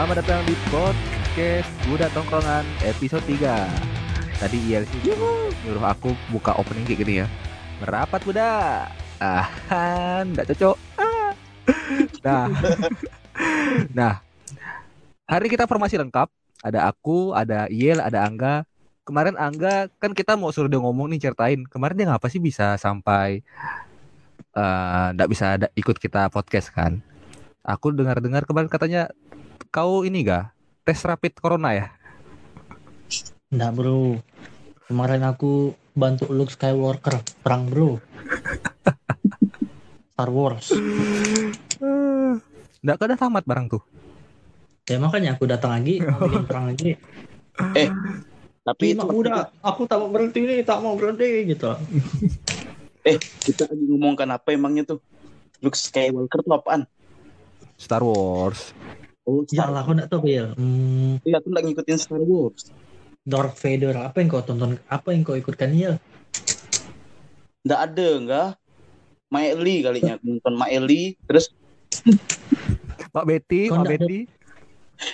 Selamat datang di podcast Budak Tongkrongan episode 3 Tadi IL sih nyuruh aku buka opening kayak gini ya. Merapat Budak. Ah, nggak cocok. Ah. Nah. Nah Hari kita formasi lengkap. Ada aku, ada Iel, ada Angga. Kemarin Angga kan kita mau suruh dia ngomong nih ceritain. Kemarin dia ngapa sih bisa sampai eh, nggak bisa ada, ikut kita podcast kan? Aku dengar-dengar kemarin katanya kau ini ga tes rapid corona ya? Enggak bro Kemarin aku bantu Luke Skywalker Perang bro Star Wars Nggak kada tamat barang tuh. Ya makanya aku datang lagi mau bikin perang lagi Tapi Tapi itu udah Aku tak mau berhenti nih Tak mau berhenti gitu eh kita lagi ngomongkan apa emangnya tuh? Luke Skywalker tuh apaan? Star Wars. Oh, Ya Star lah aku enggak tahu Bil hmm, Iya, aku nggak ngikutin Star Wars. Darth Vader Apa yang kau tonton Apa yang kau ikutkan ya Nggak ada, nggak? Maeli kalinya nonton Maeli, terus Pak Betty, Kau Pak Betty.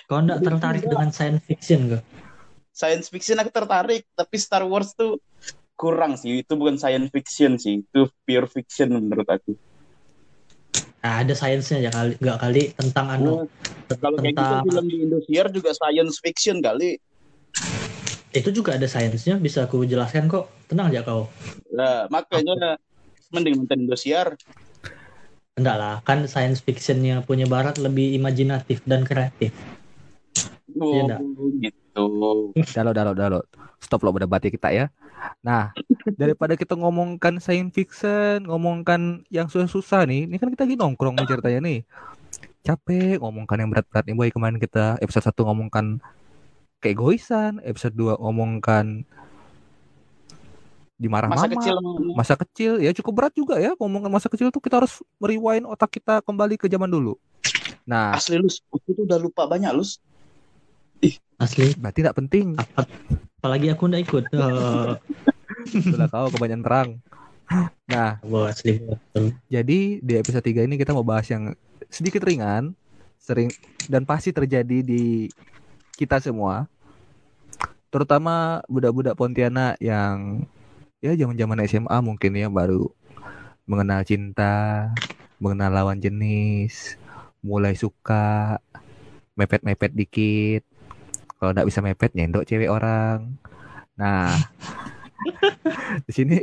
Kau enggak tertarik dengan science fiction kau science fiction aku tertarik, tapi Star Wars tuh kurang sih. Itu bukan science fiction sih, itu pure fiction menurut aku. Nah, Ada sainsnya ya kali Enggak kali Tentang anu Oh, kalau kayak gitu Tentang film di Indosiar juga science fiction kali. Itu juga ada sainsnya Bisa aku jelaskan kok Tenang aja kau Lah, makanya mending nonton Indosiar. Enggak lah Kan science fictionnya punya barat Lebih imajinatif dan kreatif Oh, Iya, nggak? gitu. Dalo, dalo, dalo. Stop lo berdebat ya kita ya. Nah, daripada kita ngomongkan science fiction, ngomongkan yang susah-susah nih, ini kan kita lagi nongkrong nih ceritanya nih. Capek ngomongkan yang berat-berat nih, boy. Kemarin kita episode 1 ngomongkan keegoisan, episode 2 ngomongkan dimarah Masa mama. kecil masa kecil ya cukup berat juga ya ngomongin masa kecil tuh kita harus merewind otak kita kembali ke zaman dulu. Nah, asli aku tuh udah lupa banyak lus. Asli berarti tidak penting. apa, Apalagi aku enggak ikut Sudah kau kebanyakan perang. Nah, jadi di episode 3 ini kita mau bahas yang sedikit ringan, sering dan pasti terjadi di kita semua. Terutama budak-budak Pontianak yang ya zaman-zaman SMA mungkin ya baru mengenal cinta, mengenal lawan jenis, mulai suka mepet-mepet dikit. Kalau nggak bisa mepet nyendok cewek orang. Nah, di sini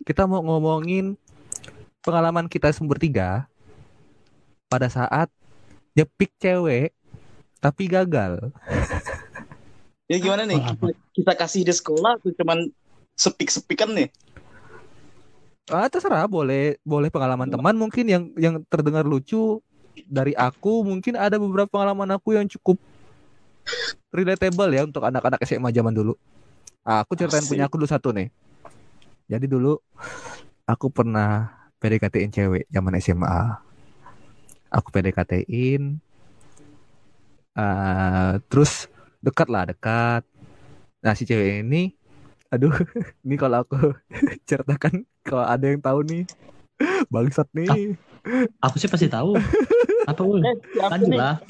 kita mau ngomongin pengalaman kita semua bertiga pada saat nyepik cewek tapi gagal. Ya gimana nih? Kita kasih di sekolah tuh cuman sepik-sepikan nih. Ah, terserah boleh boleh pengalaman teman mungkin yang yang terdengar lucu dari aku mungkin ada beberapa pengalaman aku yang cukup relatable ya untuk anak-anak SMA zaman dulu. Ah, aku ceritain Asik. punya aku dulu satu nih. Jadi dulu aku pernah PDKT-in cewek zaman SMA. Aku PDKT-in eh terus dekat lah dekat. Nah si cewek ini, aduh, ini kalau aku ceritakan kalau ada yang tahu nih, bangsat nih. Aku sih pasti tahu. Apa ul? Eh, Lanjut lah.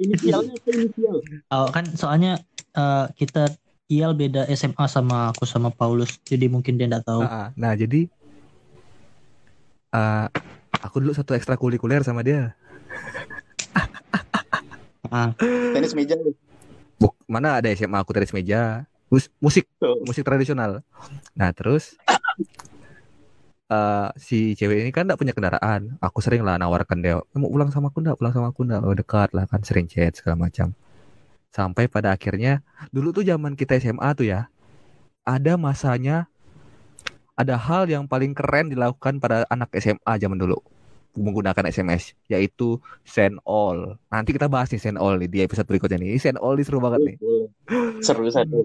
Inisialnya apa inisial? Oh, kan soalnya eh, kita Ial beda SMA sama aku sama Paulus, jadi mungkin dia enggak tahu. Ah, ah. Nah jadi, eh aku dulu satu ekstrakurikuler sama dia. Ah, Tenis meja. Buk, mana ada SMA aku tenis meja, Mus- musik, musik tradisional. Nah terus, eh si cewek ini kan tidak punya kendaraan. Aku sering lah nawarkan dia, "Eh, mau pulang sama aku ndak? Pulang sama aku ndak? Oh dekat lah kan, sering chat segala macam. Sampai pada akhirnya, dulu tuh zaman kita SMA tuh ya, ada masanya, ada hal yang paling keren dilakukan pada anak SMA zaman dulu menggunakan SMS, yaitu send all. Nanti kita bahas nih send all nih di episode berikutnya nih. Send all ini seru banget nih. Seru satu.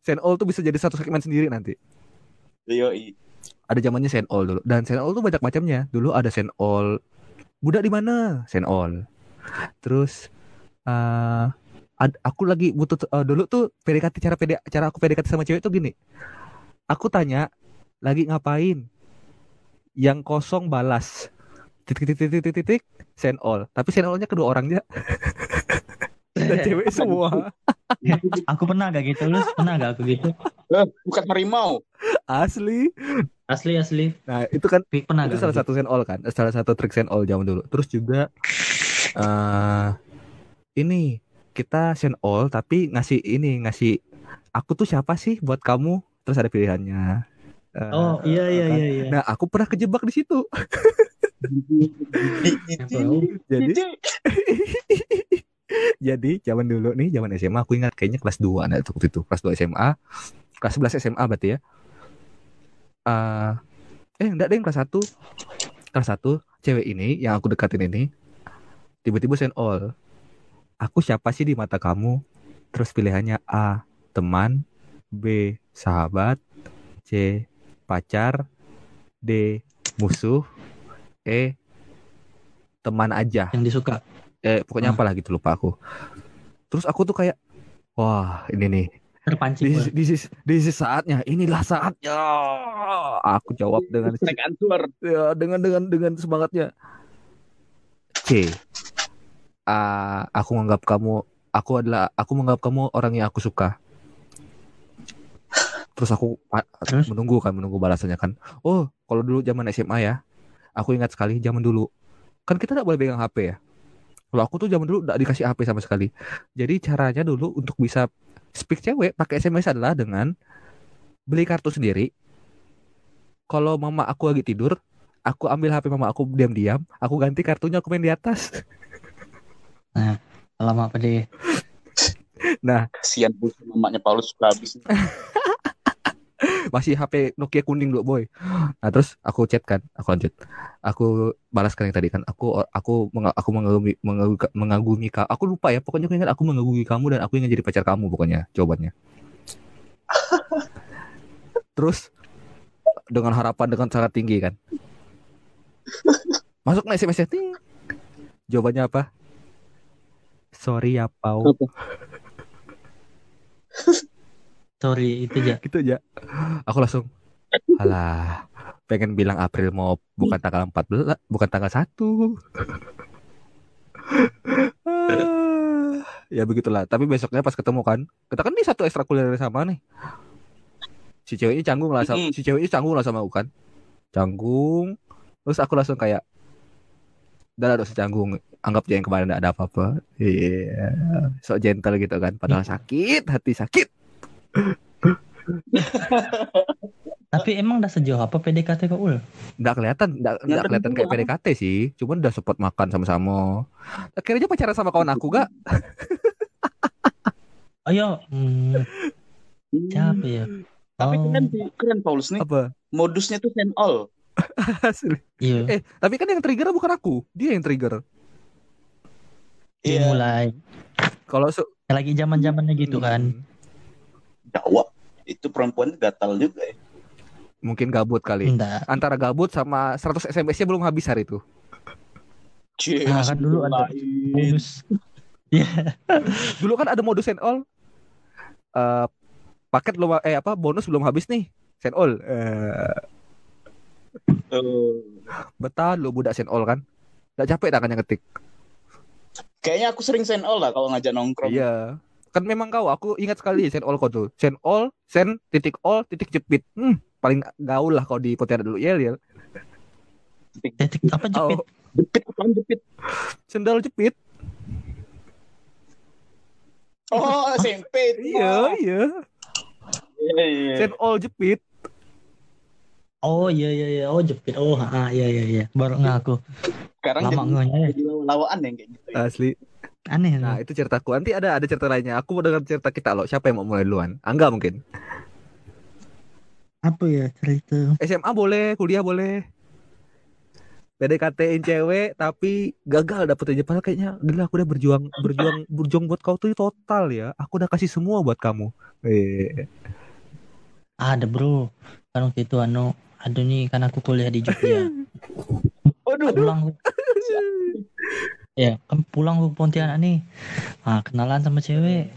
Send all tuh bisa jadi satu segmen sendiri nanti. Yoi. Ada zamannya send all dulu. Dan send all tuh banyak macamnya. Dulu ada send all budak di mana? Send all. Terus eh ad- aku lagi butuh eh, dulu tuh PDKT cara PD, cara aku PDKT sama cewek tuh gini. Aku tanya lagi ngapain? Yang kosong balas. Titik titik titik titik titik send all. Tapi send all-nya kedua orang aja. ada cewek semua. aku pernah gak gitu lu pernah gak aku gitu bukan harimau. Asli. asli asli. Nah, itu kan pernah itu gak salah gitu? satu send all kan? Salah satu trik send all zaman dulu. Terus juga eh ini kita send all tapi ngasih ini ngasih aku tuh siapa sih buat kamu? Terus ada pilihannya. Eh, oh iya iya kan? iya iya. Nah aku pernah kejebak di situ. Jadi jadi zaman dulu nih zaman SMA aku ingat kayaknya kelas 2 nah waktu itu kelas 2 SMA kelas 11 SMA berarti ya Eh eh enggak deh kelas 1 kelas 1 cewek ini yang aku dekatin ini tiba-tiba send all. Aku siapa sih di mata kamu? Terus pilihannya A teman B sahabat C pacar D musuh E teman aja. Yang disuka. Eh pokoknya Hmm. apalah gitu lupa aku. Terus aku tuh kayak wah ini nih terpancing this, this is this is saatnya. Inilah saatnya. Aku jawab dengan ya dengan dengan dengan semangatnya. C. Ah, aku menganggap kamu aku adalah aku menganggap kamu orang yang aku suka. Terus aku Terus? menunggu kan menunggu balasannya kan. Oh kalau dulu zaman SMA ya aku ingat sekali zaman dulu. Kan kita tidak boleh pegang HP ya. Kalau aku tuh zaman dulu tidak dikasih HP sama sekali. Jadi caranya dulu untuk bisa speak cewek pakai SMS adalah dengan beli kartu sendiri. Kalau mama aku lagi tidur aku ambil HP mama aku diam-diam aku ganti kartunya aku main di atas. Lama apa deh Kasihan bu, mamanya Paulus sudah habis. masih HP Nokia kuning dulu boy. Nah terus aku chat kan aku lanjut. Aku balaskan yang tadi kan aku aku aku mengagumi mengagumi, mengagumi ka- aku lupa ya pokoknya aku ingat aku mengagumi kamu dan aku ingin jadi pacar kamu pokoknya jawabannya. Terus dengan harapan dengan sangat tinggi kan. Masuk nih SMS ting. Jawabannya apa? Sorry ya Pau sorry itu aja. Gitu aja. Aku langsung alah pengen bilang April mau bukan tanggal 14 bukan tanggal 1 Ah, ya begitulah. Tapi besoknya pas ketemu kan kita kan di satu ekstrakurikuler sama nih. Si ceweknya canggung lah sama, si ceweknya canggung lah sama aku kan. Canggung. Terus aku langsung kayak udah ada canggung. Anggap aja yang kemarin gak ada apa-apa. Iya. Sok gentle gitu kan padahal sakit hati sakit tapi emang udah sejauh apa PDKT ke ul? Nggak kelihatan nggak kelihatan kayak. PDKT sih. Cuman udah sempat makan sama-sama. Akhirnya pacaran sama kawan aku gak ayo hmm, siapa ya? Tapi Oh, keren keren Paulus nih. apa? Modusnya tuh send all. Asli. iya. Eh tapi kan yang trigger bukan aku. Dia yang trigger. Dia Iya. mulai. Kalau se- lagi zaman zamannya gitu kan Dakwah. Itu perempuan gatal juga ya. mungkin gabut kali. Enggak. Antara gabut sama 100 SMS-nya belum habis hari itu. Cie, Nah, kan dulu ada bonus Iya, dulu kan ada modus send all Eh, paket belum eh apa bonus belum habis nih send all Eh, Eh, betal lu budak send all kan. Nggak capek dah kan yang ngetik. Kayaknya aku sering send all lah kalau ngajak nongkrong. Iya. Kan memang kau, aku ingat sekali send all kau tuh. Send all, send titik all, titik jepit. Hmm, paling gaul lah kau di Pontianak dulu. Yel, yel. Detik apa jepit? Oh, Jepit apaan jepit? sendal jepit. Oh, SMP. itu Iya, mah. iya. Iya, iya. Send all jepit. Oh iya iya iya oh jepit oh ah, iya iya iya baru ngaku Sekarang lama jadi, ngehnya ya. lawaan yang kayak gitu. ya. Asli. Aneh Nah, itu ceritaku. Nanti ada ada cerita lainnya. Aku mau dengar cerita kita loh. Siapa yang mau mulai duluan? Angga mungkin. apa ya cerita SMA boleh, kuliah boleh. PDKT-in cewek tapi gagal dapetin padahal kayaknya gila aku udah berjuang berjuang berjuang buat kau tuh total ya. Aku udah kasih semua buat kamu. Eh. ada bro kan waktu itu anu aduh nih kan aku kuliah di Jogja Waduh. pulang ya kan pulang ke Pontianak nih. Ah kenalan sama cewek.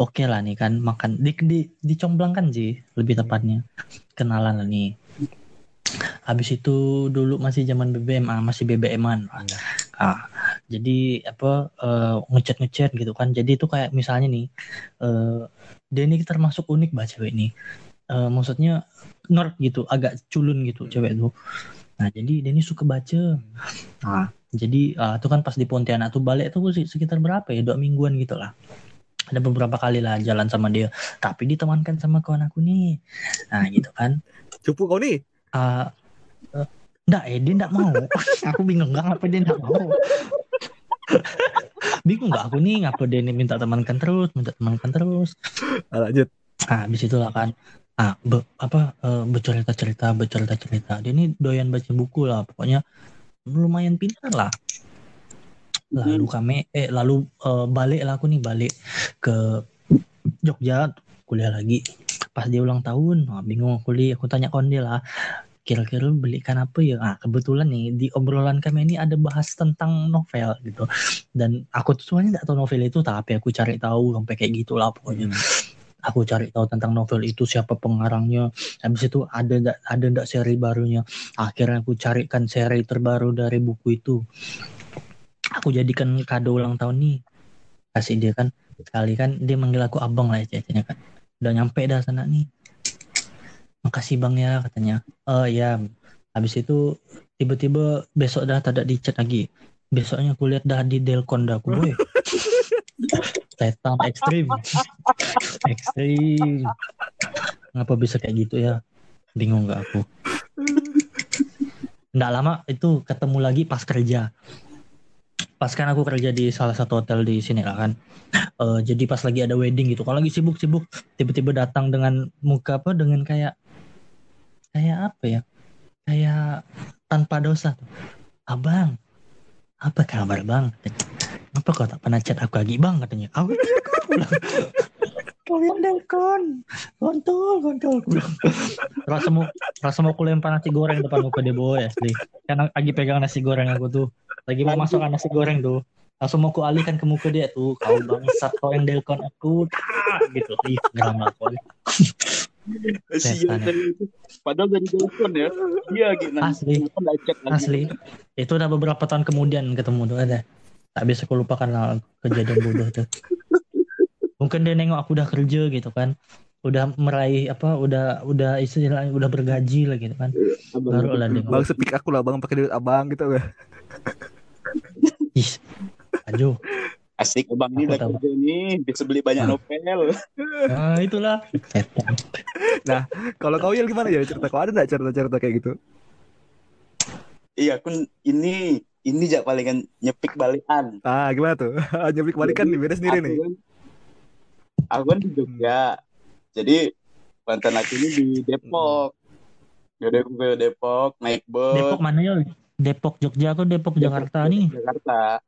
Oke lah nih kan makan di di dicomblang kan sih lebih tepatnya. Kenalan lah nih. Habis itu dulu masih zaman BBM ah masih BBM-an ah jadi apa eh, ngechat ngechat gitu kan. Jadi itu kayak misalnya nih eh dia ini termasuk unik bah cewek ini Eh, maksudnya nerd gitu agak culun gitu cewek tuh. Nah jadi dia suka baca. Nah jadi ah, itu kan pas di Pontianak tuh balik tuh sekitar berapa ya dua mingguan gitu lah ada beberapa kali lah jalan sama dia tapi ditemankan sama kawan aku nih nah gitu kan Cupu kau nih. Ah, eh, Nggak, eh, dia nggak mau. aku bingung nggak ngapa dia nggak mau. bingung nggak aku nih ngapa dia ini minta temankan terus, minta temankan terus. Ah, lanjut. Nah, habis itulah kan. Ah, be- apa eh, bercerita cerita, bercerita cerita. Dia ini doyan baca buku lah, pokoknya lumayan pintar lah. Lalu kami, eh lalu eh, balik lah aku nih balik ke Jogja kuliah lagi. Pas dia ulang tahun, wah, bingung aku li, aku tanya konde lah kira-kira belikan apa ya? Ah, kebetulan nih di obrolan kami ini ada bahas tentang novel gitu. Dan aku tuh sebenarnya nggak tahu novel itu, tapi aku cari tahu sampai kayak gitulah pokoknya. Aku cari tahu tentang novel itu siapa pengarangnya. Habis itu ada nggak ada nggak seri barunya. Akhirnya aku carikan seri terbaru dari buku itu. Aku jadikan kado ulang tahun nih. Kasih dia kan sekali kan dia manggil aku abang lah ya ceritanya kan. Udah nyampe dah sana nih. Makasih bang ya katanya. Oh ya. Habis itu tiba-tiba besok dah tak ada di lagi. Besoknya aku lihat dah di Delcon dah aku. Setan ekstrim. ekstrim. Ngapa bisa kayak gitu ya? Bingung gak aku. Nggak lama itu ketemu lagi pas kerja. Pas kan aku kerja di salah satu hotel di sini lah kan. Eh, jadi pas lagi ada wedding gitu. Kalau lagi sibuk-sibuk tiba-tiba datang dengan muka apa dengan kayak kayak apa ya? Kayak tanpa dosa. Abang, apa kabar bang? Apa kau tak pernah chat aku lagi bang katanya? Aku aku bilang, kalian delkon, kontol, kontol. Aku bilang. Rasa mau rasa mau aku lempar nasi goreng depan muka dia boy asli. Karena lagi pegang nasi goreng aku tuh, lagi mau masukkan nasi goreng tuh. Langsung mau aku alihkan ke muka dia tuh, kau bangsat kau yang delkon aku, gitu. Ih, geram lah kau. Kasihan tadi itu. Padahal dari telepon ya. Iya gitu. Asli. Kenapa lagi? Asli. Itu udah beberapa tahun kemudian ketemu tuh ada. Tak bisa aku lupakan lah kejadian bodoh tuh. Mungkin dia nengok aku udah kerja gitu kan. Udah meraih apa udah udah istilahnya udah bergaji lah gitu kan. Abang. Baru lah dia Bang sepik aku lah bang pakai duit abang gitu ya. Ih, ajo. Asik abang ini udah kerja nih. Bisa beli banyak Ah. novel. Nah, itulah. Setan. Kalau kau Yel gimana ya cerita kau ada nggak cerita-cerita kayak gitu? Iya aku ini ini jak palingan nyepik balikan. Ah gimana tuh? Nyeblik balikan nih beda sendiri aku nih. Kan, aku kan di Jogja. Jadi mantan aku ini di Depok. Jadi aku ke Depok naik bus. Depok mana ya? Depok Jogja aku Depok Jakarta nih. Jakarta.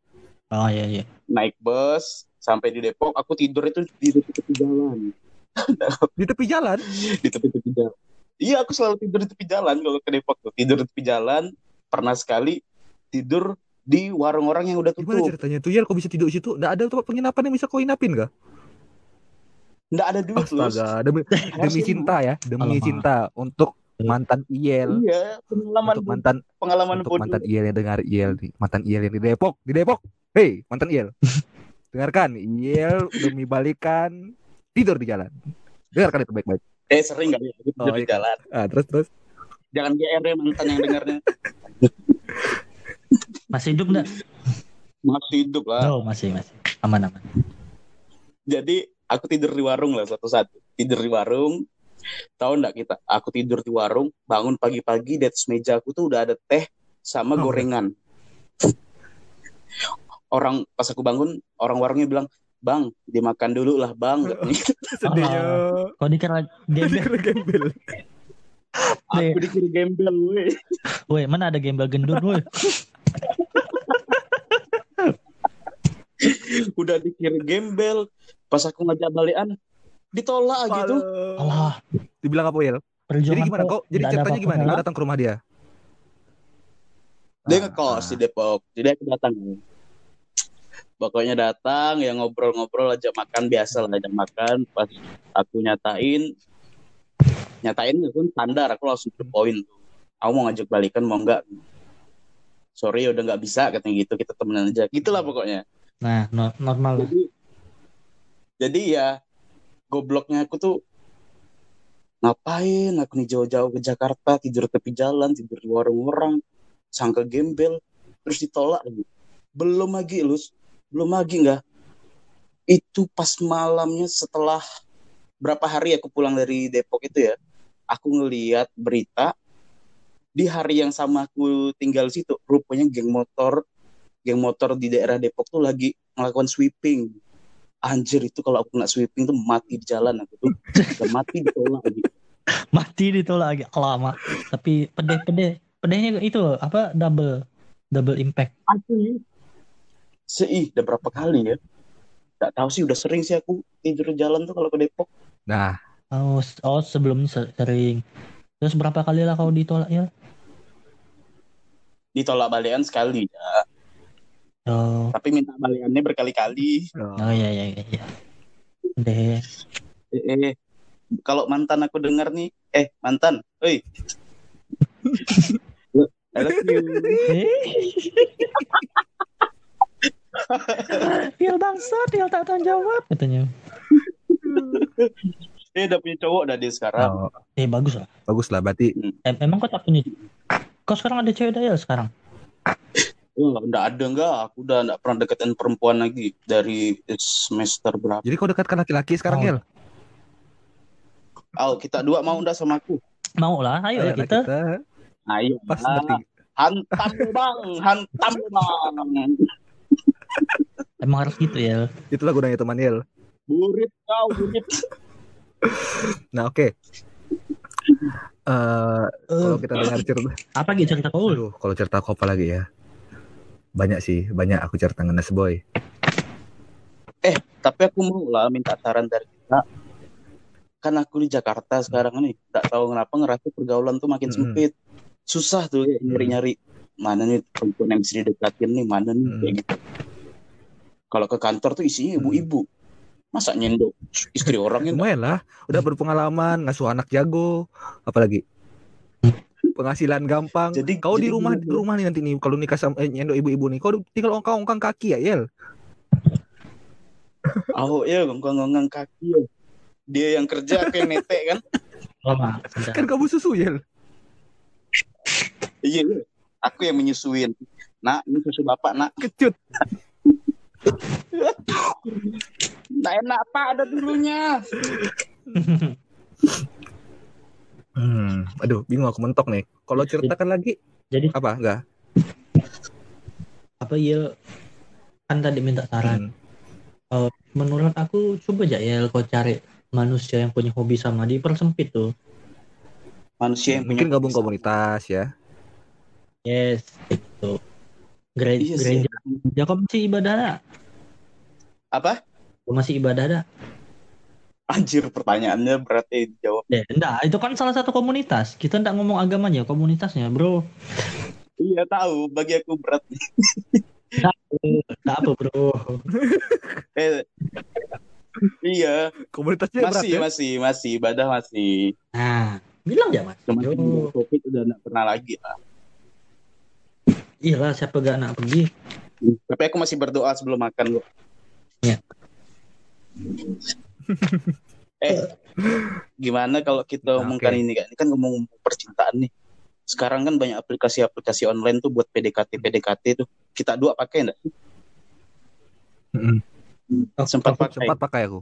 Oh iya iya. Naik bus sampai di Depok. Aku tidur itu di tepi jalan. Di tepi jalan. Di tepi-tepi jalan. Iya aku selalu tidur di tepi jalan kalau ke Depok tuh. Tidur di tepi jalan. Pernah sekali tidur di warung orang yang udah Gimana tutup. ceritanya tuh Yel kok bisa tidur di situ? Nggak ada tempat penginapan yang bisa kau inapin kah? Nggak ada duit. Astaga, demi, demi cinta ya, demi Alamak. cinta untuk mantan Iel, Iya, pengalaman untuk mantan pengalaman untuk bodoh. mantan Iel yang dengar Iel nih, mantan Iel yang di Depok, di Depok. Hei, mantan Iel. Dengarkan, Iel demi balikan tidur di jalan. Dengarkan itu baik-baik. Eh sering nggak ya tidur Oh, di iya. jalan. Ah, terus terus. Jangan GR ya mantan yang dengarnya. Masih hidup enggak? Masih hidup lah. Oh, masih masih. Aman aman. Jadi aku tidur di warung lah satu-satu. Tidur di warung. Tahu nggak kita? Aku tidur di warung, bangun pagi-pagi di atas meja aku tuh udah ada teh sama Oh, gorengan. Orang pas aku bangun, orang warungnya bilang, "Bang, dimakan dulu lah, Bang." katanya. Sedihnya. Kau dikira gembel? Aku dikira gembel, weh. Woi, mana ada gembel gendut, woi? Udah dikira gembel. Pas aku ngajak balikan, ditolak gitu. Allah, Dibilang apa Yel? perjuangan Jadi gimana kok? Jadi ceritanya gimana? Kau datang ke rumah dia. Dia Ah, ngekos ah. di Depok. Jadi aku datang. Pokoknya datang, ya ngobrol-ngobrol aja makan biasa lah, ajak makan. Pas aku nyatain, nyatain itu kan standar, aku langsung ke poin. Aku mau ngajak balikan, mau enggak. sorry udah nggak bisa katanya gitu. Kita temenan aja. Gitulah pokoknya. Nah, no- normal lah. jadi jadi ya gobloknya aku tuh ngapain aku nih jauh-jauh ke Jakarta tidur tepi jalan tidur di warung orang sangka gembel terus ditolak lagi. Belum lagi lu belum lagi nggak. Itu pas malamnya setelah berapa hari aku pulang dari Depok itu ya aku ngeliat berita di hari yang sama aku tinggal situ rupanya geng motor geng motor di daerah Depok tuh lagi melakukan sweeping anjir itu kalau aku kena sweeping tuh mati di jalan aku tuh Udah mati ditolak lagi Mati ditolak lagi lama. Tapi pedeh-pedeh. Pedehnya itu apa double double impact. asli seih udah berapa kali ya nggak tahu sih udah sering sih aku tidur jalan tuh kalau ke Depok Nah, Oh, oh sebelumnya se- sering. Terus berapa kali lah kau ditolak ya? ditolak balikan sekali ya. Oh, tapi minta balikannya berkali-kali oh iya iya iya. iya. Deh. eh, eh, kalau mantan aku dengar nih eh mantan oi I love you bangsat, Il tak tanggung jawab katanya. dia udah punya cowok dah dia sekarang oh, Eh bagus lah. bagus lah berarti Em- emang kau tak punya? Kau sekarang ada cewek Dayal sekarang? Oh, enggak ada enggak aku udah enggak pernah deketin perempuan lagi dari semester berapa jadi kau dekatkan laki-laki sekarang Oh. Yel oh kita dua mau enggak sama aku Mau lah, ayo lah Ayolah kita. ayo pas ah, bertiga. hantam bang hantam bang Emang harus gitu ya. itulah gunanya teman Yel burit kau burit nah oke Eh, kalau kita dengar cerita apa gitu cerita kau? Aduh, kalau cerita aku apa lagi ya? Banyak sih, banyak aku cerita ngenes boy. tapi aku mau lah minta saran dari kita kan aku di Jakarta sekarang nih nggak tahu kenapa ngerasa pergaulan tuh makin Mm-mm. sempit susah tuh ya, nyari-nyari mana nih perempuan yang bisa didekatin nih mana nih Mm. kayak gitu kalau ke kantor tuh isinya ibu-ibu masa nyendok istri orang yang Lumayan lah, udah berpengalaman, ngasuh anak jago, apalagi penghasilan gampang. Jadi- kau di jadi rumah gini, di rumah nih nanti nih kalau nikah sama eh, nyendo ibu-ibu nih, kau tinggal ongkang-ongkang kaki ya, Yel. oh ya gonggong-gonggong kaki ya dia yang kerja aku yang netek kan Lama. Kan kamu susu, Yel. iya iya. aku yang menyusuin nak ini susu bapak nak Kecut. nggak enak pak ada dulunya Hmm, aduh, bingung aku mentok nih. Kalau ceritakan lagi Jadi apa? Enggak. apa ya? Kan tadi minta saran. Hmm. Menurut aku coba aja ya kau cari manusia yang punya hobi sama dipersempit tuh. manusia yang punya Mungkin gabung komunitas ya. Yes, itu. Gereja, iya sih gereja. Ya kau masih ibadah dah? apa Masih ibadah dah? anjir pertanyaannya berarti dijawab Ya, enggak, itu kan salah satu komunitas. Kita enggak ngomong agamanya, komunitasnya, bro. iya tahu bagi aku berat Enggak apa, bro. eh, iya Komunitasnya berat masih ya. masih masih ibadah masih Nah, bilang aja, Mas. cuma covid udah nggak pernah lagi lah Iyalah, siapa gak nak pergi? tapi aku masih berdoa sebelum makan kok Ya. Eh gimana kalau kita omongkan oke. ini kan ini kan ngomong percintaan nih sekarang kan banyak aplikasi-aplikasi online tuh buat PDKT PDKT tuh kita dua pakai enggak Mm-mm. sempat pakai Sempat pakai aku.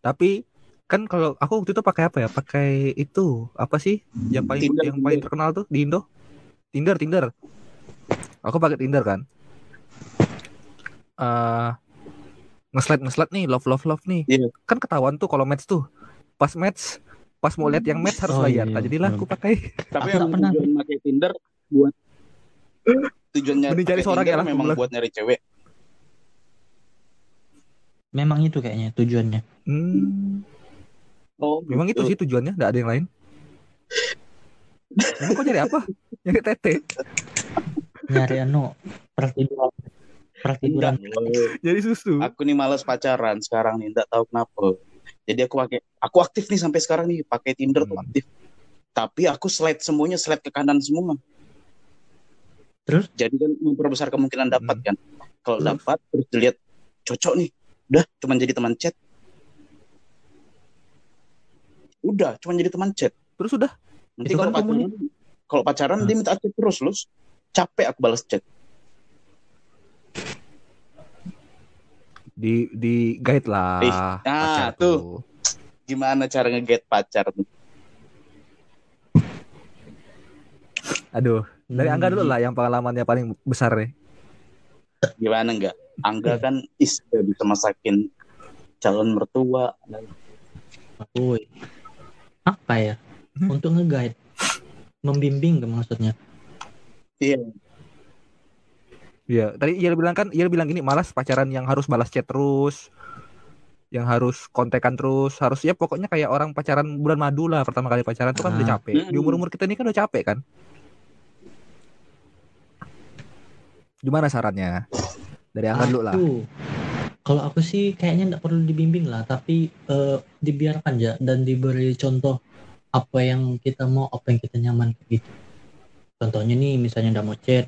Tapi kan kalau aku waktu itu pakai apa ya? Pakai itu apa sih? Yang paling Tinder, yang paling terkenal tuh di Indo? Tinder, Tinder. Aku pakai Tinder kan. Eh ngeslide ngeslide nih, love love love nih. Iya. Kan ketahuan tuh kalau match tuh. Pas match, pas mau lihat yang match harus Oh, bayar. iya, Nah, jadilah betul. aku pakai. tapi Aku yang pernah. tujuan pakai Tinder buat tujuannya Mending cari seorang ya lah, memang buat nyari cewek Memang itu kayaknya tujuannya. Hmm, oh memang itu gitu. sih tujuannya, enggak ada yang lain. Emang kau nyari apa? Nyari tete. Nyari anu pertiduran. Pertiduran. Enggak, Nyari susu. aku nih males pacaran sekarang nih enggak tahu kenapa jadi aku pakai aku aktif nih sampai sekarang nih pakai Tinder tuh Hmm. aktif tapi aku slide semuanya slide ke kanan semua Terus? Jadi kan memperbesar kemungkinan dapat Hmm. kan. Kalau Terus? dapat terus dilihat cocok nih. Udah cuman jadi teman chat. Udah cuman jadi teman chat. Terus udah Nanti Itu kalau kan pacaran, kalau pacaran Hmm. dia minta chat terus lu. Capek aku balas chat. Di di guide lah. Ih, ah, pacar tuh. Gimana cara nge-get pacar tuh? Aduh, dari Angga dulu Hmm, lah yang pengalamannya paling besar nih. Gimana enggak? Angga kan is dia bisa masakin calon mertua. Woi. Apa ya? Hmm. Untuk nge-guide. Membimbing ke maksudnya. Iya. Iya, tadi ia bilang kan, ia bilang gini, malas pacaran yang harus balas chat terus, yang harus kontekan terus, harus ya pokoknya kayak orang pacaran bulan madu lah pertama kali pacaran tuh kan udah Ah. capek. Di Mm-mm. umur umur kita ini kan udah capek kan. Gimana sarannya? Dari Angga dulu lah. Kalau aku sih kayaknya nggak perlu dibimbing lah, tapi eh, dibiarkan aja dan diberi contoh apa yang kita mau, apa yang kita nyaman gitu. Contohnya nih, misalnya udah mau chat,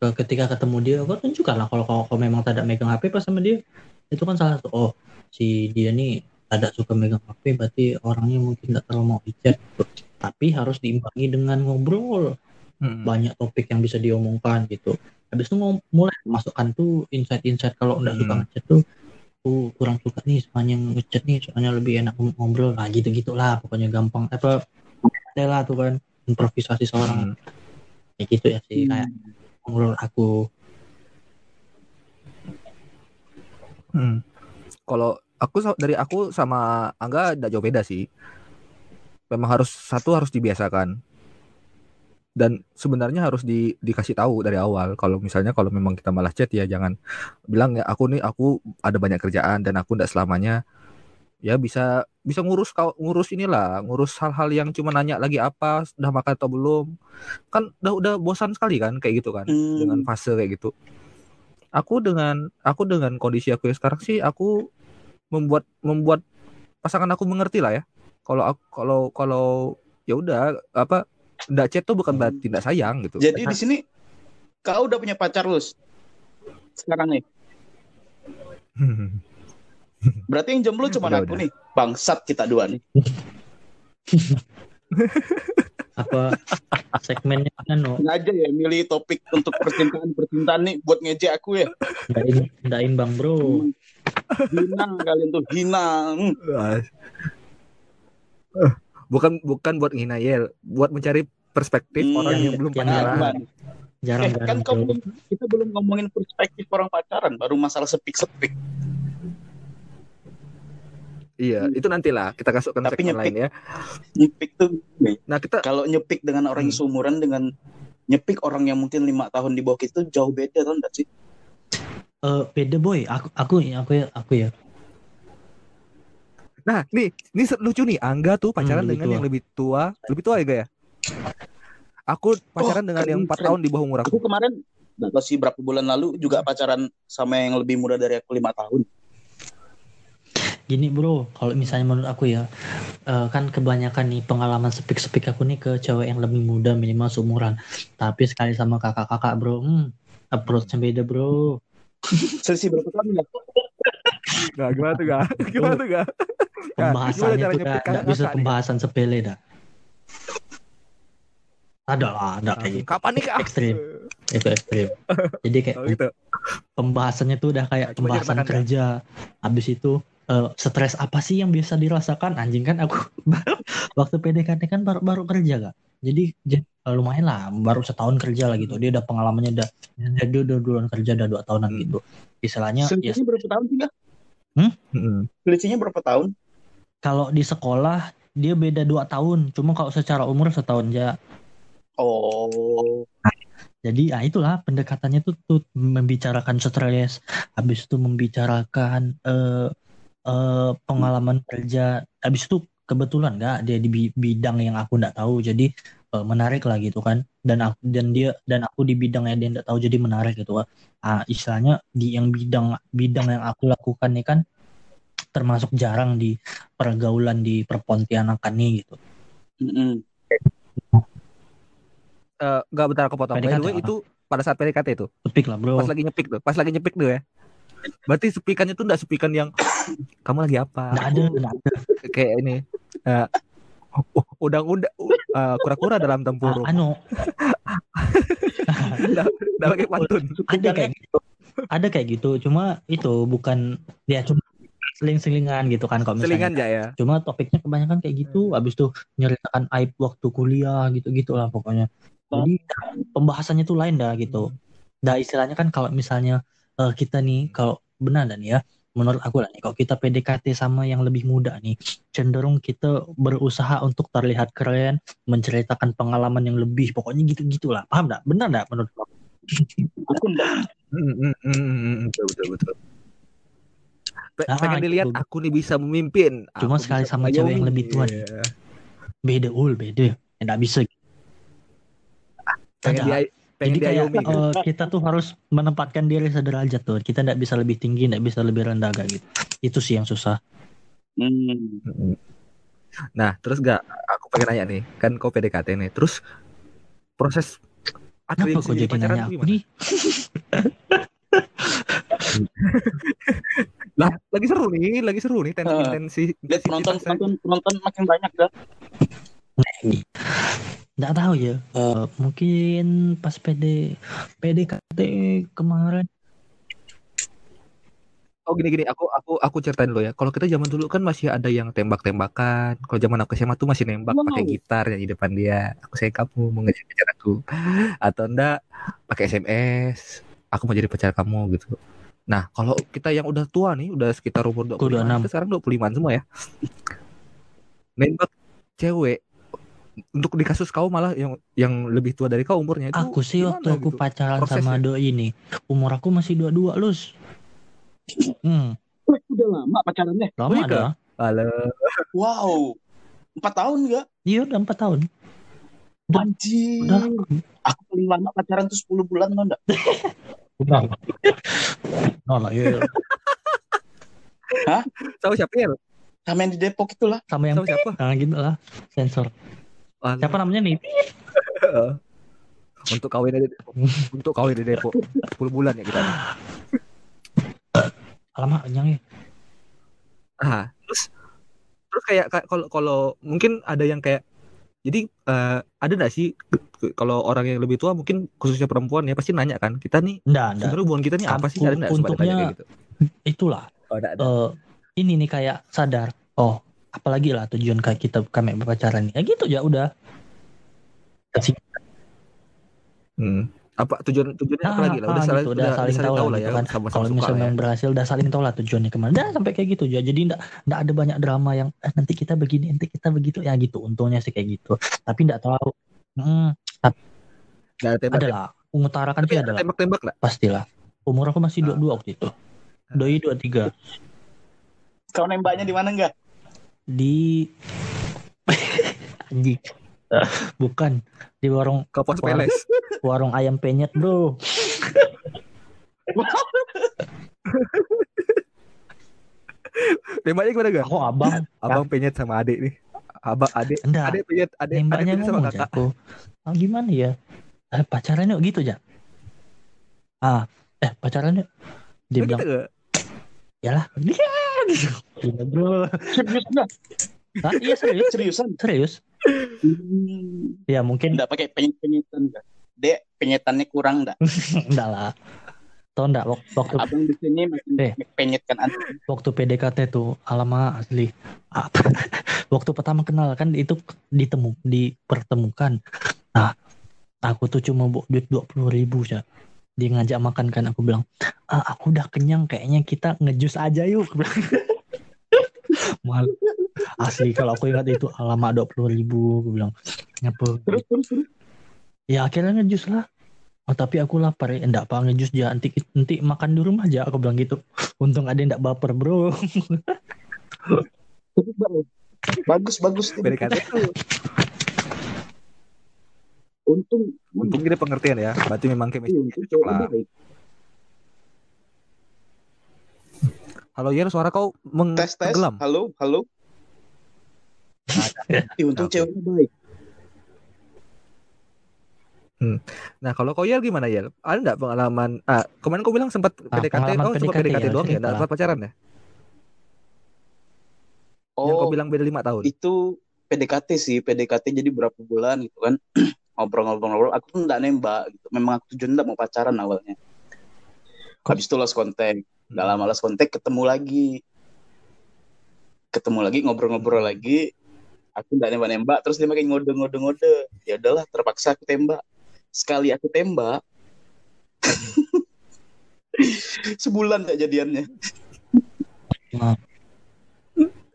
ketika ketemu dia, kau tunjukkan lah kalau kau, kau memang tidak megang HP pas sama dia, itu kan salah satu. Oh, si dia nih tidak suka megang HP, berarti orangnya mungkin tidak terlalu mau di chat. Tapi harus diimbangi dengan ngobrol Mm-mm. banyak topik yang bisa diomongkan gitu. Habis itu mulai masukkan tuh insight-insight kalau udah suka Hmm. ngechat tuh aku kurang suka nih soalnya ngechat nih soalnya lebih enak ngobrol lah gitu gitulah pokoknya gampang apa lah tuh kan improvisasi seorang Hmm. kayak gitu ya sih kayak ngobrol aku Hmm. Kalau aku dari aku sama Angga tidak jauh beda sih. Memang harus satu harus dibiasakan. Dan sebenarnya harus di, dikasih tahu dari awal kalau misalnya kalau memang kita malah chat ya jangan bilang ya aku nih aku ada banyak kerjaan dan aku tidak selamanya ya bisa bisa ngurus ngurus inilah ngurus hal-hal yang cuma nanya lagi apa sudah makan atau belum kan udah udah bosan sekali kan kayak gitu kan Hmm. dengan fase kayak gitu. Aku dengan aku dengan kondisi aku yang sekarang sih aku membuat membuat pasangan aku mengerti lah ya. Kalau aku kalau kalau ya udah apa ndak chat tuh bukan berarti tidak sayang gitu. Jadi di sini kau udah punya pacar lu sekarang nih. Berarti yang jomblo cuma Udah, aku udah. nih. Bangsat kita dua nih. apa segmennya anu Sengaja ya milih topik untuk percintaan percintaan nih buat ngejek aku ya. nggak im- nggak imbang bro Hina kalian tuh hina. Hmm. Bukan bukan buat ngina Yel, buat mencari perspektif Hmm, orang yang yang- belum yang pacaran. Aman. jarang Eh, kan belum, kita belum ngomongin perspektif orang pacaran, baru masalah sepik-sepik. Iya, itu nantilah kita kasihkan Tapi segmen nyepik. lain ya. Nyepik tuh nih, Nah, kita kalau nyepik dengan orang yang Hmm. seumuran dengan nyepik orang yang mungkin lima tahun di bawah kita jauh beda tau enggak sih? Eh, beda boy aku aku aku ya aku ya Nah, nih, ini lucu nih. Angga tuh pacaran Hmm, dengan tua. yang lebih tua, lebih tua ya, Ga ya? Aku pacaran Oh, dengan keren, yang 4 keren. tahun di bawah umur aku. Aku kemarin nggak tahu sih berapa bulan lalu juga pacaran sama yang lebih muda dari aku lima tahun. Gini bro, kalau misalnya menurut aku ya, eh, kan kebanyakan nih pengalaman sepik-sepik aku nih ke cewek yang lebih muda minimal seumuran. Tapi sekali sama kakak-kakak bro, hmm, approach-nya beda bro. Selisih berapa tahun ya? Gak, gimana tuh, Ga? Gimana tuh, Ga? Pembahasannya tuh kakak nggak bisa nih? pembahasan sepele dah. Ada lah, ada kayak gitu. Kapan nih, Kak? Ekstrim. Itu ekstrim. Jadi kayak Oh, gitu. pembahasannya tuh udah kayak pembahasan kerja. Habis itu eh, stres apa sih yang biasa dirasakan anjing kan aku waktu PDKT kan baru baru kerja kak. Jadi eh, lumayan lah baru setahun kerja lah gitu. Dia udah pengalamannya udah dia udah duluan kerja udah dua tahunan Hmm. gitu. Istilahnya ya berapa tahun sih Kak? Mm-mm. Selisihnya berapa tahun? kalau di sekolah dia beda dua tahun. Cuma kalau secara umur setahun aja. Oh, Jadi ya itulah pendekatannya tuh, tuh membicarakan stres, habis itu membicarakan eh, eh, pengalaman kerja, habis itu kebetulan nggak dia di bi- bidang yang aku nggak tahu, jadi eh, menarik lah gitu kan. Dan aku dan dia dan aku di bidang yang dia nggak tahu, jadi menarik gitu kan. Ah, istilahnya di yang bidang bidang yang aku lakukan nih kan termasuk jarang di pergaulan di perpontianakan nih gitu. mm-mm. Eh, nggak bentar aku potong. By PDKT the way, apa? itu pada saat PDKT itu Topik lah bro. pas lagi nyepik tuh pas lagi nyepik tuh ya berarti sepikannya tuh enggak sepikan yang kamu lagi apa Nggak ada, nggak ada. kayak ini eh, uh, udang-undang uh, kura-kura dalam tempurung anu, udah udah pakai pantun ada kayak gitu. Ada kayak gitu, cuma itu bukan ya cuma seling-selingan gitu kan kalau misalnya. selingan ya ya Cuma topiknya kebanyakan kayak gitu, habis tuh nyeritakan aib waktu kuliah gitu-gitu lah pokoknya. Jadi pembahasannya tuh lain dah gitu. Dah istilahnya kan kalau misalnya eh, kita nih kalau benar dan ya menurut aku lah nih kalau kita PDKT sama yang lebih muda nih cenderung kita berusaha untuk terlihat keren menceritakan pengalaman yang lebih pokoknya gitu gitulah paham nggak? Benar nggak menurut kamu? Aku enggak. Hmm, hmm, hmm, betul betul Ah, pengen dilihat gitu. aku nih bisa memimpin. Cuma Aku sekali sama cewek yang lebih tua. Iya. beda ul beda. Nggak bisa. Pengen dia pengen Jadi kayak gitu. eh, kita tuh harus menempatkan diri sederajat tuh. Kita nggak bisa lebih tinggi, nggak bisa lebih rendah kayak gitu. Itu sih yang susah. Hmm. Nah, terus gak aku pengen nanya nih, kan kau PDKT nih, terus proses Kenapa advance kok jadi nanya tuh aku nih? Lah, lagi seru nih, lagi seru nih tensi. Lihat penonton intensitasnya. penonton penonton makin banyak dah. Nggak tahu ya. Eh, mungkin pas PD PDKT kemarin. Oh gini gini, aku aku aku ceritain dulu ya. Kalau kita zaman dulu kan masih ada yang tembak-tembakan. Kalau zaman aku SMA tuh masih nembak Wow. pakai gitar ya di depan dia. Aku sayang kamu mau ngajak pacar aku. Atau enggak pakai SMS. Aku mau jadi pacar kamu gitu. Nah, kalau kita yang udah tua nih, udah sekitar umur 25, Aku 26. kita sekarang 25 semua ya. Nembak cewek untuk di kasus kau malah yang yang lebih tua dari kau umurnya itu Aku sih waktu aku gitu? pacaran sama prosesnya? doi ini, umur aku masih 22 lus. Hmm, udah lama pacarannya. lama iya, ada. Halo. Wow. Empat tahun enggak? Iya udah 4 tahun. Udah. Aku paling lama pacaran tuh 10 bulan tau enggak? Udah. Lah, iya. Sama siapa ya? Sama yang di Depok itulah. Sama yang Sama siapa? nah, gitu lah sensor. Halo. Siapa namanya nih? untuk kawin di untuk kawin di Depok 10 bulan ya kita. nih. Alamak, yang ya. Ah, terus terus kayak kalau kalau mungkin ada yang kayak jadi eh, ada nggak sih kalau orang yang lebih tua mungkin khususnya perempuan ya pasti nanya kan kita nih Enggak, enggak. sebenarnya hubungan kita nih apa sih ada ditanya untungnya- kayak gitu Itulah. oh, ada, ada. eh ini nih kayak sadar. Oh, apalagi lah tujuan kayak kita kami berpacaran nih. Ya gitu ya udah. Kasih Hmm. apa tujuan tujuannya apa Ah, lagi lah ah, udah saling gitu, udah, udah saling tahu lah gitu ya kan. sama-sama Kalau suka misalnya lah ya. memang berhasil udah saling tahu lah tujuannya ke mana. Dah sampai kayak gitu aja. Jadi enggak enggak ada banyak drama yang eh, nanti kita begini, nanti kita begitu ya gitu. Untungnya sih kayak gitu. Tapi enggak tahu. Hmm, Nggak ada tembak ada lah. Mengutarakan tapi sih ada ada lah. tembak-tembak nggak Pastilah. Umur aku masih Ah. 22 waktu itu. Doi 23 Kau nembaknya di mana enggak? Di anjing. Bukan di warung Wah. peles warung ayam penyet, Bro. tembaknya gimana gak Aku abang. abang penyet sama adik nih abang adik Enggak. adik penyet adik adik nembaknya penyet sama kakak aku ah, gimana ya eh, pacaran yuk gitu ya ah eh pacaran yuk dia Lo bilang gitu gak? ya lah Iya, bro Serius enggak? Hah, iya serius Seriusan? serius Hmm. ya mungkin Enggak pakai penyet-penyetan enggak? Dek, penyetannya kurang enggak? enggak lah tau enggak wak- waktu Abang di sini makin Eh. penyet kan antum. waktu PDKT tuh alamak asli apa waktu pertama kenal kan itu ditemu dipertemukan nah aku tuh cuma bawa duit dua puluh ribu ya dia ngajak makan kan aku bilang ah, aku udah kenyang kayaknya kita ngejus aja yuk. Aku bilang. mal asli kalau aku ingat itu alamak dua puluh ribu aku bilang. Ngapa ya akhirnya ngejus lah. Oh tapi aku lapar ya enggak apa ngejus aja nanti nanti makan di rumah aja aku bilang gitu. Untung ada yang enggak baper bro. Bagus bagus. Untung untung gini pengertian ya berarti memang chemistry iya, untung baik. halo Yer suara kau Tes tes. menggelam Halo halo. Ih, untung Oke. ceweknya baik. Nah, kalau kau Yel gimana Yel? Ada nggak pengalaman? Ah, kemarin kau bilang sempat Ah, PDKT, kau sempat PDKT ya, doang ya, nggak sempat pacaran ya? Yang kau Oh, bilang beda lima tahun. itu PDKT sih, PDKT jadi berapa bulan gitu kan. Ngobrol-ngobrol-ngobrol, aku tuh nggak nembak gitu. Memang aku tujuan nggak mau pacaran awalnya. Kok- Habis itu lost kontak. Nggak lama lost kontak, ketemu lagi. Ketemu lagi, ngobrol-ngobrol lagi. Aku nggak nembak-nembak, terus dia makin ngode-ngode-ngode. Ya udahlah, terpaksa aku tembak. Sekali aku tembak, sebulan gak jadiannya.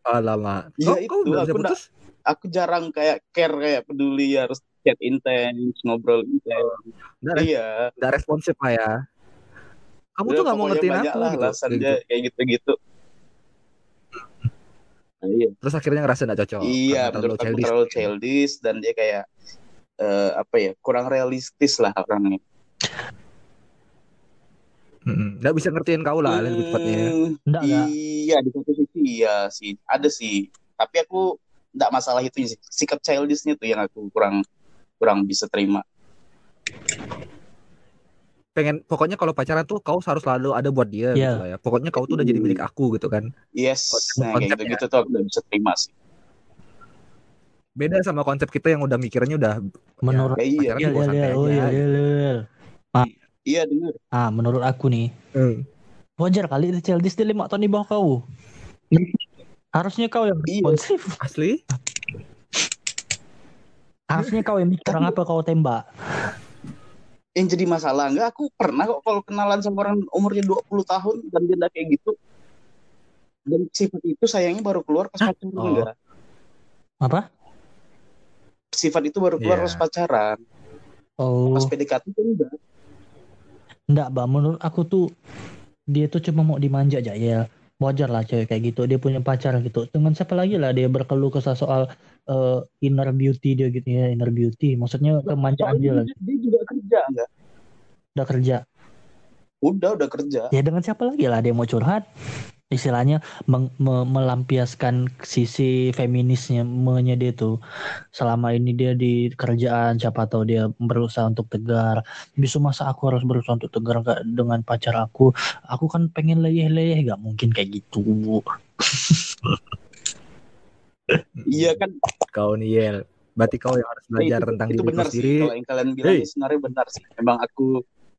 Alamak. Iya, Kau, kau itu, aku putus? Aku jarang kayak care, kayak peduli, harus chat intens, ngobrol intens. Nggak, Iya. nggak responsif lah ya. Kamu Udah, tuh nggak mau ngertiin aku lah gitu. alasan Kayak dia gitu. kayak gitu-gitu. Nah, iya, Terus akhirnya ngerasa nggak cocok. iya menurut terlalu aku childish. terlalu childish dan dia kayak eh, apa ya kurang realistis lah orangnya. Nggak bisa ngertiin kau lah lebih tepatnya. ya. Hmm, Enggak enggak. iya di satu sisi iya sih ada sih. Tapi aku nggak masalah itu sih. Sikap childishnya tuh yang aku kurang kurang bisa terima. Pengen pokoknya kalau pacaran tuh kau harus selalu ada buat dia Iya. gitu lah ya. Pokoknya kau tuh udah jadi milik aku gitu kan. Yes, Konsep- nah kayak gitu-gitu tuh aku nggak bisa terima sih. Beda sama konsep kita yang udah mikirnya udah Menurut Ya, iya, santai yel, oh, aja. yel, yel, yel. iya dengar. Ah, menurut aku nih, Hmm. wajar kali itu childish dia lima tahun di bawah kau. Harusnya kau yang Iya. responsif. Asli? Harusnya kau yang mikir orang apa kau tembak. yang jadi masalah enggak aku pernah kok kalau kenalan sama orang umurnya 20 tahun dan dia udah kayak gitu dan sifat itu sayangnya baru keluar pas pacaran Oh. enggak Apa? sifat itu baru keluar Iya. pas pacaran Oh, pas PDKT itu enggak enggak, Bang. Menurut aku tuh dia tuh cuma mau dimanja aja ya. Wajar lah cewek kayak gitu. Dia punya pacar gitu. Dengan siapa lagi lah dia berkeluh kesah soal eh, inner beauty dia gitu ya, inner beauty. Maksudnya kemanjaan dia. Soalnya dia juga kerja enggak Udah kerja. udah udah kerja Ya dengan siapa lagi lah dia mau curhat? Istilahnya meng- me- melampiaskan sisi feminisnya menye dia tuh. Selama ini dia di kerjaan, siapa tahu dia berusaha untuk tegar. Bisa masa aku harus berusaha untuk tegar nggak dengan pacar aku? Aku kan pengen leyeh-leyeh, gak mungkin kayak gitu. iya kan Kau nih Yel. Berarti kau yang harus belajar itu, tentang itu diri benar sih sendiri. kalau yang kalian bilang Hey. ini sebenarnya benar sih memang aku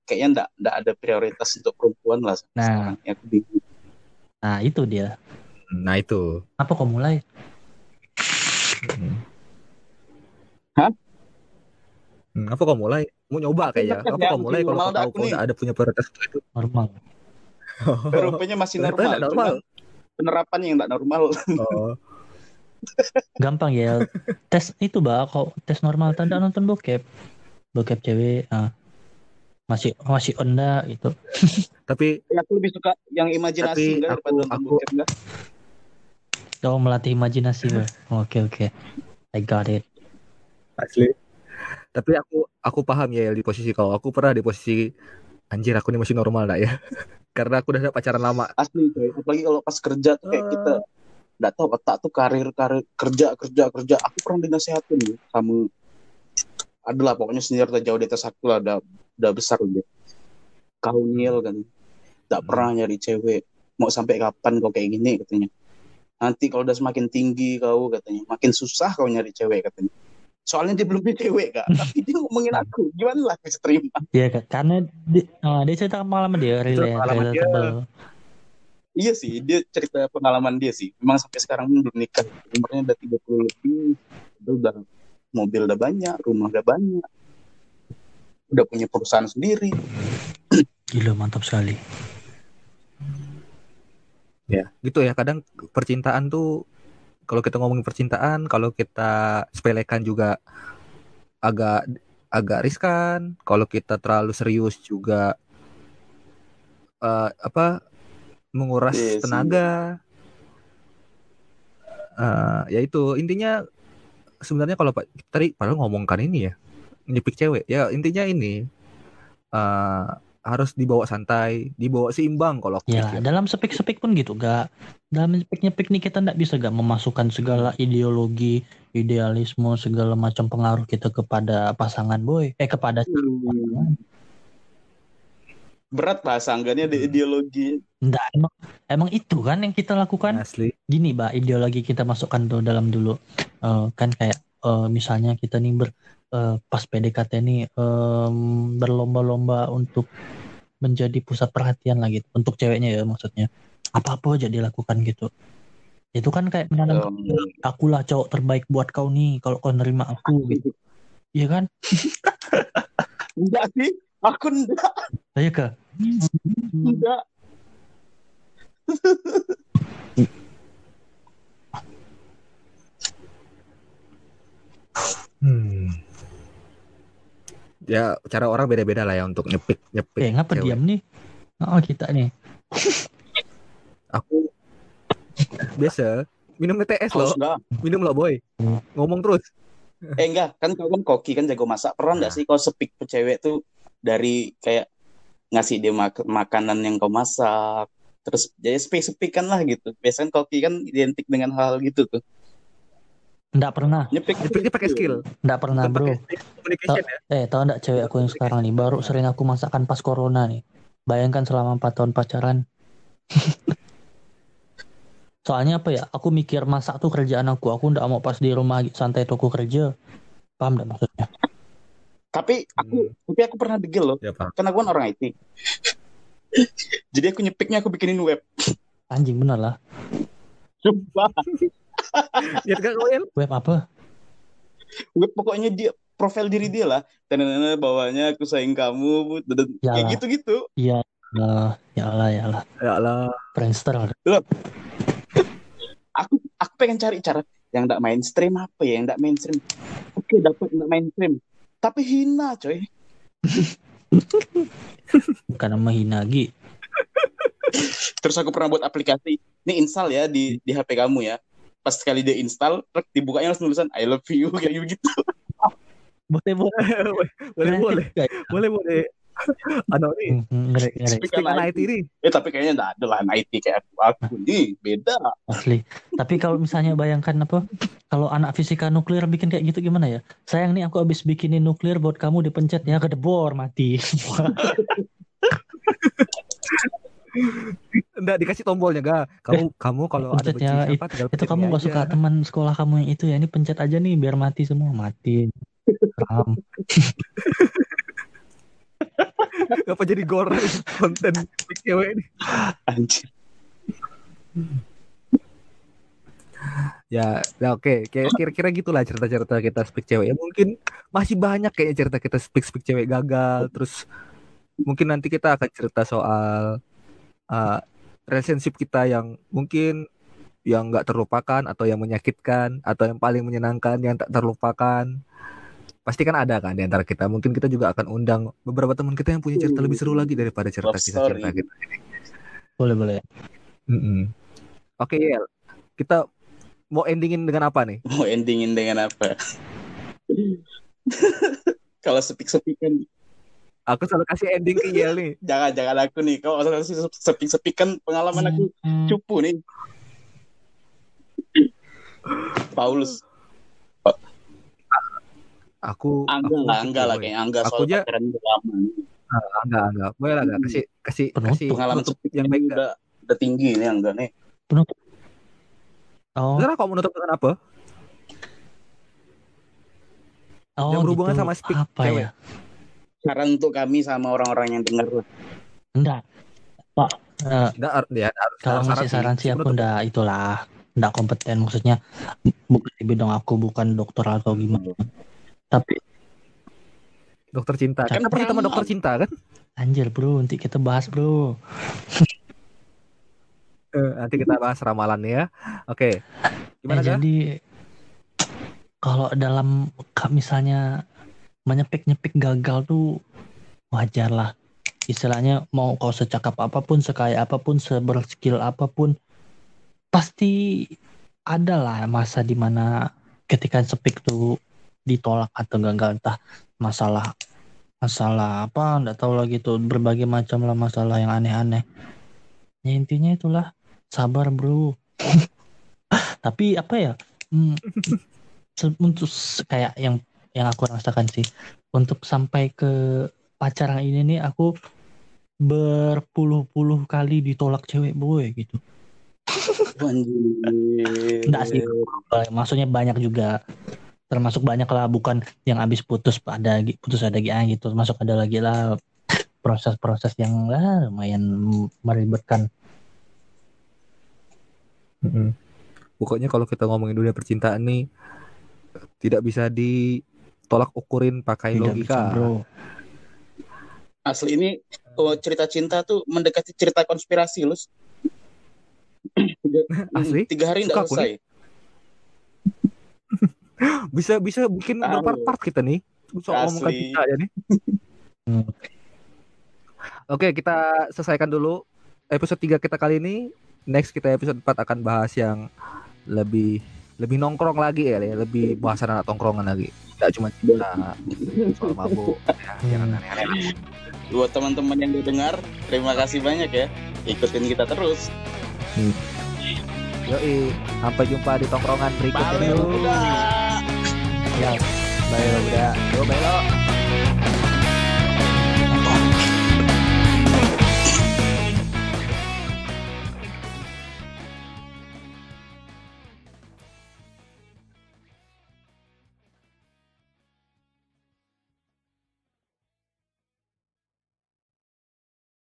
kayaknya enggak enggak ada prioritas untuk perempuan lah Nah. sekarang ya, aku bingung Nah itu dia. Nah itu. Apa kau mulai? Hmm. Hah? Hmm, apa kau mulai? Mau nyoba kayaknya. Apa ya, kau mulai kalau kau tahu aku kau ada punya prioritas itu? Normal. rupanya masih normal, normal. cuman penerapan yang enggak normal Oh. Gampang ya. tes itu bah, kau tes normal tanda nonton bokep. Bokep cewek. ah. Masih masih onda gitu. Tapi Ya, aku lebih suka yang imajinasi Tapi enggak aku- daripada nonton aku- bokep enggak. Kau melatih imajinasi. Oke oke. I got it. asli. Tapi aku aku paham ya di posisi kau. Aku pernah di posisi anjir aku ini masih normal dah ya. Karena aku udah ada pacaran lama. Asli coy. Apalagi kalau pas kerja tuh kayak Ah. kita enggak tahu otak tuh karir karir kerja kerja kerja. Aku pernah dinasehatin nih sama adalah pokoknya senior jauh di atas aku lah udah udah besar udah. Kau nyel kan. Enggak Hmm. pernah nyari cewek. Mau sampai kapan kau kayak gini katanya. Nanti kalau udah semakin tinggi kau katanya, makin susah kau nyari cewek katanya. Soalnya dia belum punya cewek kak, tapi dia ngomongin aku, gimana lah bisa terima? Iya Kak. karena di, ah, dia cerita pengalaman dia, real ya, pengalaman dia. Iya sih, dia cerita pengalaman dia sih. Memang sampai sekarang pun belum nikah. Umurnya udah 30 lebih. Dia udah mobil udah banyak, rumah udah banyak. Udah punya perusahaan sendiri. Gila mantap sekali. Gitu ya. Kadang percintaan tuh kalau kita ngomongin percintaan, kalau kita sepelekan juga agak agak riskan. Kalau kita terlalu serius juga eh, apa menguras Iya sih. tenaga. Eh, ya itu intinya sebenarnya kalau Pak tadi padahal ngomongkan ini ya nyepik cewek ya intinya ini eh harus dibawa santai, dibawa seimbang kalau aku Ya, pikir. dalam sepik-sepik pun gitu, gak. Dalam sepik-nyepik nih kita nggak bisa gak memasukkan segala ideologi, idealisme, segala macam pengaruh kita kepada pasangan boy, eh kepada Hmm. Berat bahasa anggarannya di Hmm. ideologi. Nggak, emang, emang itu kan yang kita lakukan. Asli. Gini, Mbak, ideologi kita masukkan tuh dalam dulu. Eh, kan kayak eh, misalnya kita nih ber eh, pas PDKT nih em, berlomba-lomba untuk menjadi pusat perhatian lah gitu. Untuk ceweknya ya maksudnya. Apa-apa aja dilakukan gitu. Itu kan kayak menanam Um, akulah cowok terbaik buat kau nih kalau kau nerima aku gitu. Iya kan? enggak sih, aku enggak, Saya ke enggak. Hmm. Ya cara orang beda-beda lah ya untuk nyepik nyepik. eh ngapa cewek. diam nih? Oh kita nih. Aku biasa minum TS loh, enggak? minum loh boy. Ngomong terus. Eh enggak, kan kau kan koki kan jago masak. Pernah enggak Nah. sih kau sepik ke cewek tuh dari kayak ngasih dia mak- makanan yang kau masak, terus jadi sepik-sepik kan lah gitu. Biasanya koki kan identik dengan hal gitu tuh. Nggak pernah, Nyepik Nyepiknya pakai skill. nggak pernah bro. pakai communication ya. Eh tahu nggak cewek aku yang sekarang nih baru sering aku masakkan pas corona nih. Bayangkan selama 4 tahun pacaran. Soalnya apa ya? Aku mikir masak tuh kerjaan aku. Aku nggak mau pas di rumah santai aku kerja. Paham nggak maksudnya? Tapi aku tapi aku pernah degil loh. Ya Pak. Kan aku kan orang IT. Jadi aku nyepiknya aku bikinin web. Anjing bener lah. Coba Ya kalian? Web apa? web pokoknya dia profil diri dia lah. Dan bawahnya aku sayang kamu, dan Ya kayak lah. gitu-gitu. Iya. lah, ya Allah ya Allah. Ya lah. Friendster. Aku aku pengen cari cara yang tidak mainstream apa ya, yang tidak mainstream. Oke, dapat tidak mainstream. Tapi hina, coy. Bukan nama Hinagi. Terus aku pernah buat aplikasi. Ini install ya di di HP kamu ya. Pas sekali dia install, dibukanya langsung tulisan I love you kayak gitu. Boleh boleh. boleh boleh boleh boleh. Ano nih? Hmm, Ngeri ngeri. Tapi Speak kan IT nih. Eh tapi kayaknya enggak ada lah IT kayak aku. Aku nih beda. Asli. Tapi kalau misalnya bayangkan apa? Kalau anak fisika nuklir bikin kayak gitu gimana ya? Sayang nih aku habis bikinin nuklir buat kamu dipencet ya kedebor mati. Enggak dikasih tombolnya ga. Kamu kamu kalau ada pencet benci ya, siapa tinggal itu pencet kamu ini gak suka teman sekolah kamu yang itu ya ini pencet aja nih biar mati semua mati. Ram. Apa jadi gore konten cewek ini? Anjir. Ya, ya oke. Kayak Kira-kira gitulah cerita-cerita kita speak cewek. Ya mungkin masih banyak kayaknya cerita kita speak speak cewek gagal. Terus mungkin nanti kita akan cerita soal uh, relationship kita yang mungkin yang nggak terlupakan atau yang menyakitkan atau yang paling menyenangkan yang tak terlupakan. Pasti kan ada kan di antara kita. Mungkin kita juga akan undang beberapa teman kita yang punya cerita lebih seru lagi daripada cerita kisah cerita kita. Boleh boleh. Mm-mm. Oke, Yel. Kita mau endingin dengan apa nih? Mau endingin dengan apa? Kalau sepik-sepikan Aku selalu kasih ending ke Yel nih. jangan jangan aku nih. Kalau sepik-sepikan pengalaman aku cupu nih. Paulus, Aku angga aku lah, angga lah kayak angga Aku soal aja- pacaran udah lama. Ah, enggak, enggak. Boleh lah, enggak. Kasih kasih Penutup. kasih Pengalaman penutup yang baik. enggak? udah udah tinggi nih angga nih. Oh, Sekarang kamu menutup dengan apa? oh yang berhubungan gitu. sama speak apa cewek. ya? Saran untuk kami sama orang-orang yang dengar Enggak. Pak, eh, Enggak, ya, harus kalau harus ngasih saran sih aku Penutup. ndak itulah ndak kompeten maksudnya bukan di bidang aku bukan dokter atau gimana. Tapi Dokter cinta. Kan Kan apa sama pernah. dokter cinta kan? anjir bro, nanti kita bahas bro. Eh, nanti kita bahas ramalan ya. Oke. Gimana Eh, jadi kalau dalam misalnya menyepik-nyepik gagal tuh wajar lah. Istilahnya mau kau secakap apa pun, sekaya apa pun, seberskill apa pun, pasti ada lah masa di mana ketika sepik tuh ditolak atau gagal entah masalah masalah apa nggak tahu lagi tuh berbagai macam lah masalah yang aneh-aneh ya intinya itulah sabar bro tapi apa ya hmm, untuk kayak yang yang aku rasakan sih untuk sampai ke pacaran ini nih aku berpuluh-puluh kali ditolak cewek boy gitu. Enggak sih. Maksudnya banyak juga termasuk banyak lah bukan yang habis putus ada putus ada lagi ah, gitu masuk ada lagi lah proses-proses yang lah lumayan meribetkan Mm-mm. Pokoknya kalau kita ngomongin dunia percintaan nih tidak bisa ditolak ukurin pakai tidak logika. bisa bro Asli ini oh, cerita cinta tuh mendekati cerita konspirasi, Lus. tiga, Asli? tiga hari aku selesai. Bisa bisa bikin berpart-part kita nih soal ngomongkan Asli. cinta ya nih. Hmm. Oke, kita selesaikan dulu episode 3 kita kali ini. Next kita episode 4 akan bahas yang lebih lebih nongkrong lagi ya, lebih bahasan anak tongkrongan lagi. Tidak cuma cinta soal mabuk ya, jangan aneh-aneh lah. Buat teman-teman yang udah dengar, terima kasih banyak ya. Ikutin kita terus. Yoi, sampai jumpa di tongkrongan berikutnya. Udah. Ya, bye udah. Yo, bye lo.